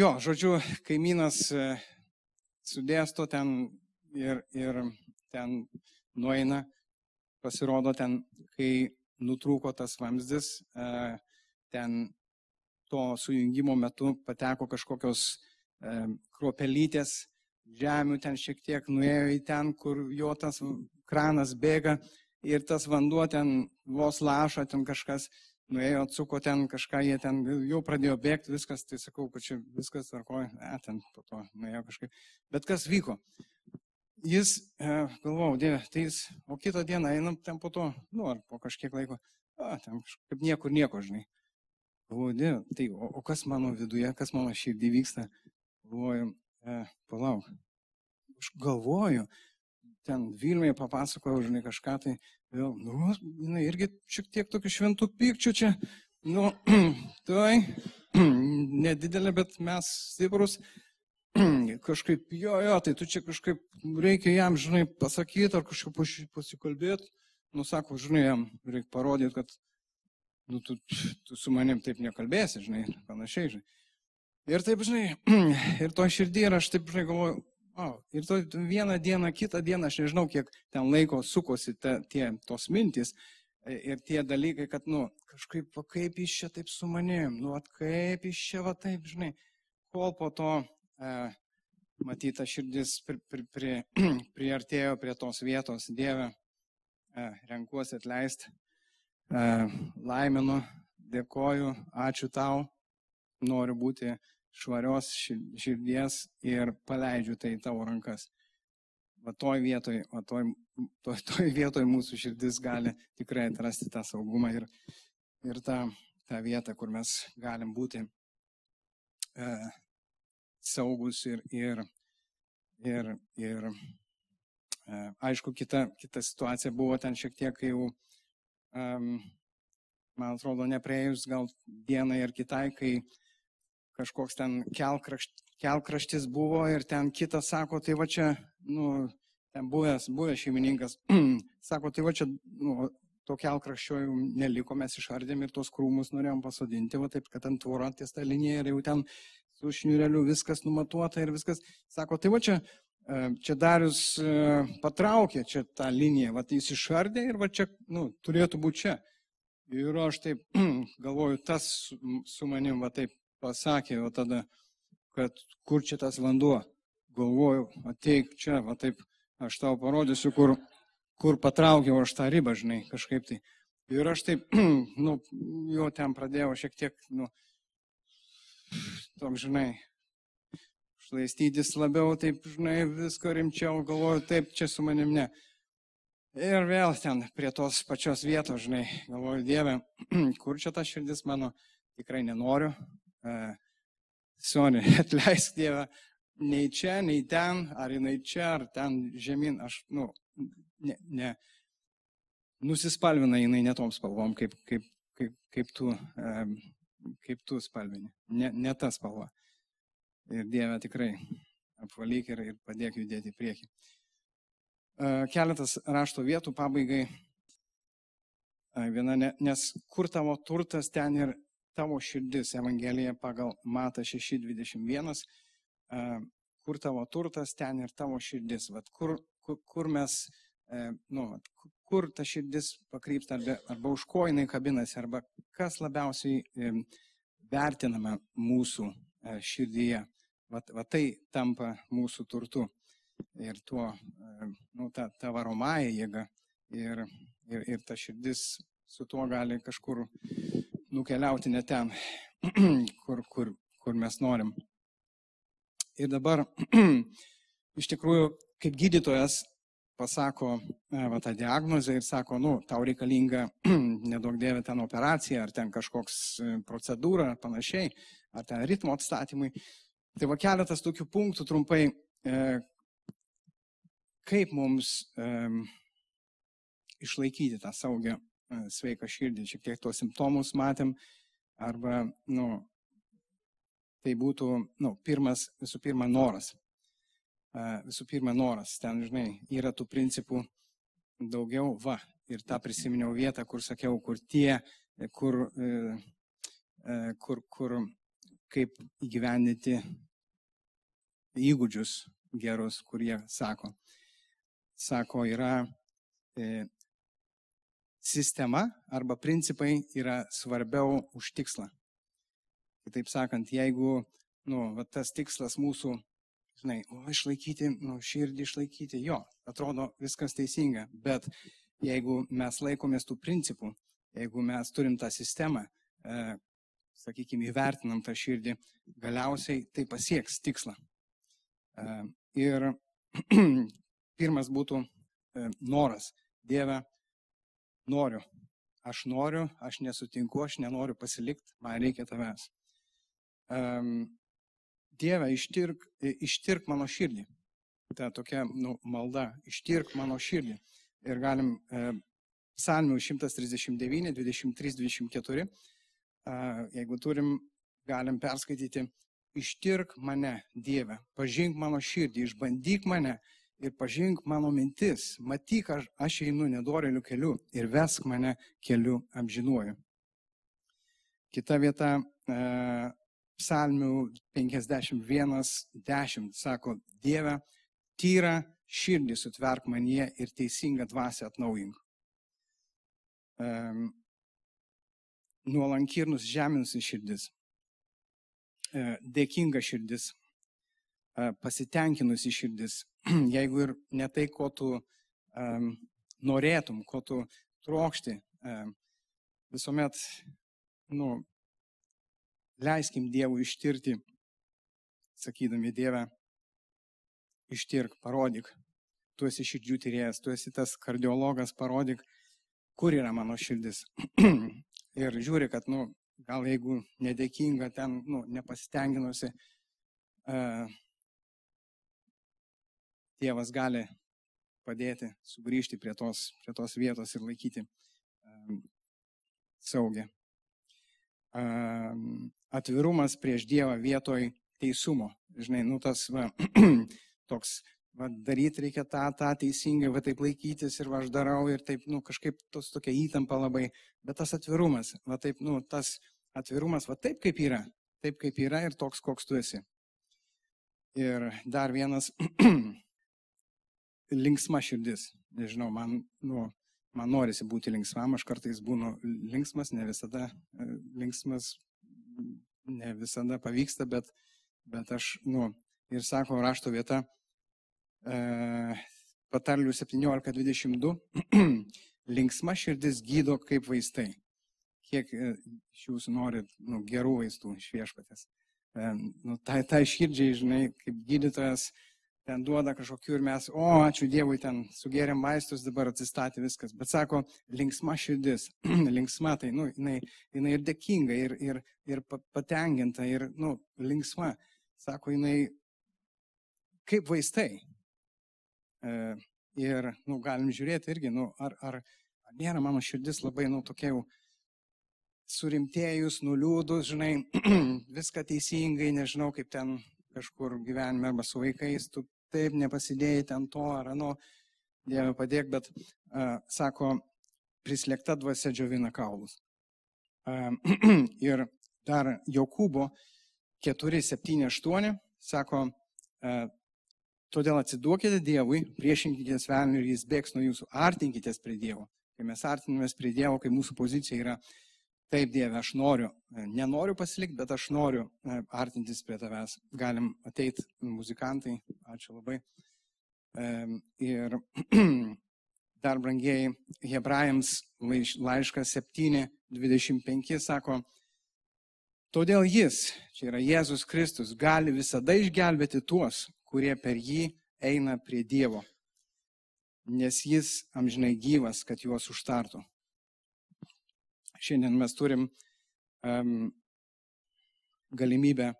jo, žodžiu, kaimynas e, sudėsto ten ir, ir ten nueina, pasirodo ten, kai nutrūko tas vamzdis, e, ten to sujungimo metu pateko kažkokios e, kruopelytės žemių, ten šiek tiek nuėjo į ten, kur jo tas kranas bėga ir tas vanduo ten vos lašo, ten kažkas nuėjo, atsuko ten kažką, jie ten jau pradėjo bėgti, viskas, tai sakau, kad čia viskas tvarkoja, ne, ten po to nuėjo kažkaip. Bet kas vyko? Jis, e, galvojau, Dieve, tai jis, o kitą dieną einam ten po to, nu, ar po kažkiek laiko, a, ten kažkaip niekur nieko, žinai. Galvoju, Dieve, tai o, o kas mano viduje, kas mano širdį vyksta? Galvoju, e, palauk. Aš galvoju, ten Vilmėje papasakojau, žinai, kažką tai, vėl, nu, jinai irgi šiek tiek tokių šventų pykčių čia, nu, [clears throat] tai, [clears throat] nedidelė, bet mes stiprus, [clears throat] kažkaip, jo, jo, tai tu čia kažkaip reikia jam, žinai, pasakyti ar kažkaip pasikalbėti, nu, sako, žinai, jam reikia parodyti, kad, nu, tu, tu su manim taip nekalbėsi, žinai, panašiai, žinai. Ir taip, žinai, [clears throat] ir to širdį ir aš taip, žinai, galvoju, Wow. Ir to vieną dieną, kitą dieną, aš nežinau, kiek ten laiko sukosi ta, tie tos mintys e, ir tie dalykai, kad, nu, kažkaip, va, kaip iš čia taip su manim, nu, at, kaip iš čia va taip, žinai, kol po to, matyta širdis pri, pri, pri, [clears throat] priartėjo prie tos vietos, Dieve, e, renkuosi atleisti, e, laiminu, dėkoju, ačiū tau, noriu būti švarios širdies ir paleidžiu tai tavo rankas. Va toj vietoj, va toj, toj, toj vietoj mūsų širdis gali tikrai atrasti tą saugumą ir, ir tą, tą vietą, kur mes galim būti. E, saugus ir, ir, ir, ir e, aišku, kita, kita situacija buvo ten šiek tiek, jau, um, man atrodo, neprieėjus gal dienai ar kitai, kai kažkoks ten kelkrašt, kelkraštis buvo ir ten kitas sako, tai va čia, nu, ten buvęs, buvęs šeimininkas, [clears throat] sako, tai va čia, nu, to kelkraščio jau neliko, mes išardėm ir tos krūmus norėjom pasodinti, va taip, kad ant tvora ties tą liniją ir jau ten su šniureliu viskas numatuota ir viskas. Sako, tai va čia, e, čia Darius e, patraukė čia tą liniją, va jis išardė ir va čia, nu, turėtų būti čia. Ir aš taip [clears throat] galvoju, tas su manim va taip pasakė, o tada, kad kur čia tas vanduo. Galvoju, ateik čia, va taip, aš tau parodysiu, kur, kur patraukiau aš tą ribą, žinai, kažkaip tai. Ir aš taip, [clears throat] nu, jo ten pradėjau šiek tiek, nu, toks, žinai, šlaistytis labiau, taip, žinai, viską rimčiau, galvoju, taip, čia su manim ne. Ir vėl ten prie tos pačios vietos, žinai, galvoju, Dieve, [clears throat] kur čia ta širdis mano, tikrai nenoriu. Uh, Soni, [laughs] atleisk Dievą, nei čia, nei ten, ar jinai čia, ar ten žemyn, aš, nu, ne, ne, nusispalvina jinai netom spalvom, kaip, kaip, kaip, kaip, tu, um, kaip tu spalvini, ne, ne ta spalva. Ir Dieve tikrai apvalyk ir, ir padėk judėti į priekį. Keletas rašto vietų pabaigai. Viena, nes kur tavo turtas, ten ir tavo širdis. Evangelija pagal Mata 6.21. Kur tavo turtas, ten ir tavo širdis. Vat kur, kur, kur mes, nu, kur ta širdis pakrypsta, arba, arba už ko jinai kabinasi, arba kas labiausiai vertiname mūsų širdyje. Vat, vat tai tampa mūsų turtu ir tuo, nu, ta, ta varomąją jėgą ir, ir, ir ta širdis su tuo gali kažkur nukeliauti ne ten, [clears throat] kur, kur, kur mes norim. Ir dabar [clears throat] iš tikrųjų, kaip gydytojas pasako va, tą diagnozę ir sako, nu, tau reikalinga [clears throat] nedaug dėvė ten operacija, ar ten kažkoks e, procedūra, ar panašiai, ar ten ritmo atstatymai. Tai va keletas tokių punktų trumpai, e, kaip mums um, išlaikyti tą saugią, uh, sveiką širdį. Šiek tiek tos simptomus matėm, arba, nu, tai būtų, nu, pirmas, visų pirma, noras. Visų pirma, noras. Ten, žinai, yra tų principų daugiau, va, ir tą prisiminiau vietą, kur sakiau, kur tie, kur, uh, uh, kur, kur kaip įgyvendinti įgūdžius gerus, kurie sako sako, yra e, sistema arba principai yra svarbiau už tikslą. Kitaip sakant, jeigu nu, va, tas tikslas mūsų, žinai, o išlaikyti, nu, širdį išlaikyti, jo, atrodo viskas teisinga, bet jeigu mes laikomės tų principų, jeigu mes turim tą sistemą, e, sakykime, įvertinam tą širdį, galiausiai tai pasieks tikslą. E, ir [clears throat] Pirmas būtų e, noras. Dieve, noriu. Aš noriu, aš nesutinku, aš nenoriu pasilikti, man reikia tavęs. Um, Dieve, ištirk, ištirk mano širdį. Ta tokia nu, malda, ištirk mano širdį. Ir galim e, psalmių 139, 23, 24, e, jeigu turim, galim perskaityti, ištirk mane, Dieve, pažink mano širdį, išbandyk mane ir pažink mano mintis, matyk, aš, aš einu nedoreliu keliu ir vesk mane keliu amžinuoju. Kita vieta, e, psalmių 51.10 sako, Dieve, tyra širdį sutverk manie ir teisingą dvasę atnaujink. E, nuolanki ir nusižeminusi širdis, e, dėkinga širdis, e, pasitenkinusi širdis, [clears throat] jeigu ir ne tai, ko tu um, norėtum, ko tu trokšti, um, visuomet, nu, leiskim Dievui ištirti, sakydami Dievę, ištirk, parodyk, tu esi širdžių tyrėjas, tu esi tas kardiologas, parodyk, kur yra mano širdis. [clears throat] ir žiūri, kad, nu, gal jeigu nedėkinga ten, nu, nepasitenginusi, uh, Dievas gali padėti sugrįžti prie tos, prie tos vietos ir laikyti um, saugiai. Um, atvirumas prieš Dievą vietoj teisumo. Žinai, nu tas va, [clears throat] toks, va, daryti reikia tą, tą teisingai, va taip laikytis ir va aš darau ir taip, nu kažkaip tos tokia įtampa labai, bet tas atvirumas, va taip, nu tas atvirumas, va taip kaip yra, taip kaip yra ir toks, koks tu esi. Ir dar vienas [clears throat] linksma širdis. Nežinau, man, nu, man norisi būti linksmam, aš kartais būnu linksmas, ne visada e, linksmas, ne visada pavyksta, bet, bet aš, nu, ir sako rašto vieta, e, patarlių 17.22, [clears throat] linksma širdis gydo kaip vaistai. Kiek e, iš jūsų norit nu, gerų vaistų iš viešpatės. E, nu, tai, tai širdžiai, žinai, kaip gydytojas, ten duoda kažkokių ir mes, o, ačiū Dievui, ten sugėrėm vaistus, dabar atsistatė viskas. Bet sako, linksma širdis, [clears throat] linksma, tai, nu, jinai, jinai ir dėkinga, ir, ir, ir patenkinta, ir, nu, linksma. Sako, jinai kaip vaistai. E, ir, nu, galim žiūrėti irgi, nu, ar, ar, ar nėra mano širdis labai, nu, tokia jau surimtėjus, nuliūdus, žinai, [clears throat] viską teisingai, nežinau, kaip ten kažkur gyvenime arba su vaikais, tu taip nepasidėjai ten to ar ano, Dieve padėk, bet uh, sako, prislėgta dvasia džiovina kaulus. Uh, [clears throat] ir dar Jokūbo 4, 7, 8 sako, uh, todėl atsiduokite Dievui, priešinkitės velniui ir jis bėgs nuo jūsų, artinkitės prie Dievo. Kai mes artinamės prie Dievo, kai mūsų pozicija yra Taip, Dieve, aš noriu, e, nenoriu pasilikti, bet aš noriu e, artintis prie tavęs. Galim ateiti muzikantai, ačiū labai. Ir [clears throat] dar brangiai, Hebrajams laiškas 7.25 sako, todėl jis, čia yra Jėzus Kristus, gali visada išgelbėti tuos, kurie per jį eina prie Dievo, nes jis amžinai gyvas, kad juos užtartų. Šiandien mes turim um, galimybę,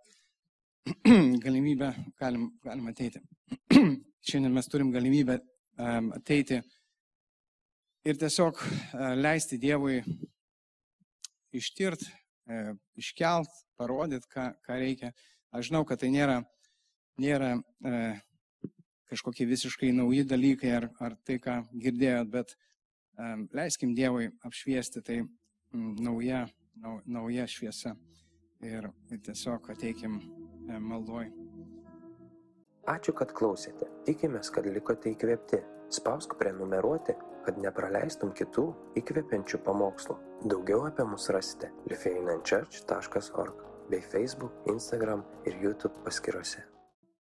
[clears throat] galimybę, galim, galim ateiti. [clears throat] Šiandien mes turim galimybę um, ateiti ir tiesiog uh, leisti Dievui ištirt, uh, iškelt, parodyt, ką, ką reikia. Aš žinau, kad tai nėra, nėra uh, kažkokie visiškai nauji dalykai ar, ar tai, ką girdėjot, bet um, leiskim Dievui apšviesti tai nauja, nau, nauja šviesa. Ir, tiesiog ateikim e, maldoj. Ačiū, kad klausėte. Tikimės, kad likote įkvėpti. Spausk prenumeruoti, kad nepraleistum kitų įkvepiančių pamokslų. Daugiau apie mus rasite lifeinanchurch.org bei Facebook, Instagram ir YouTube paskiruose.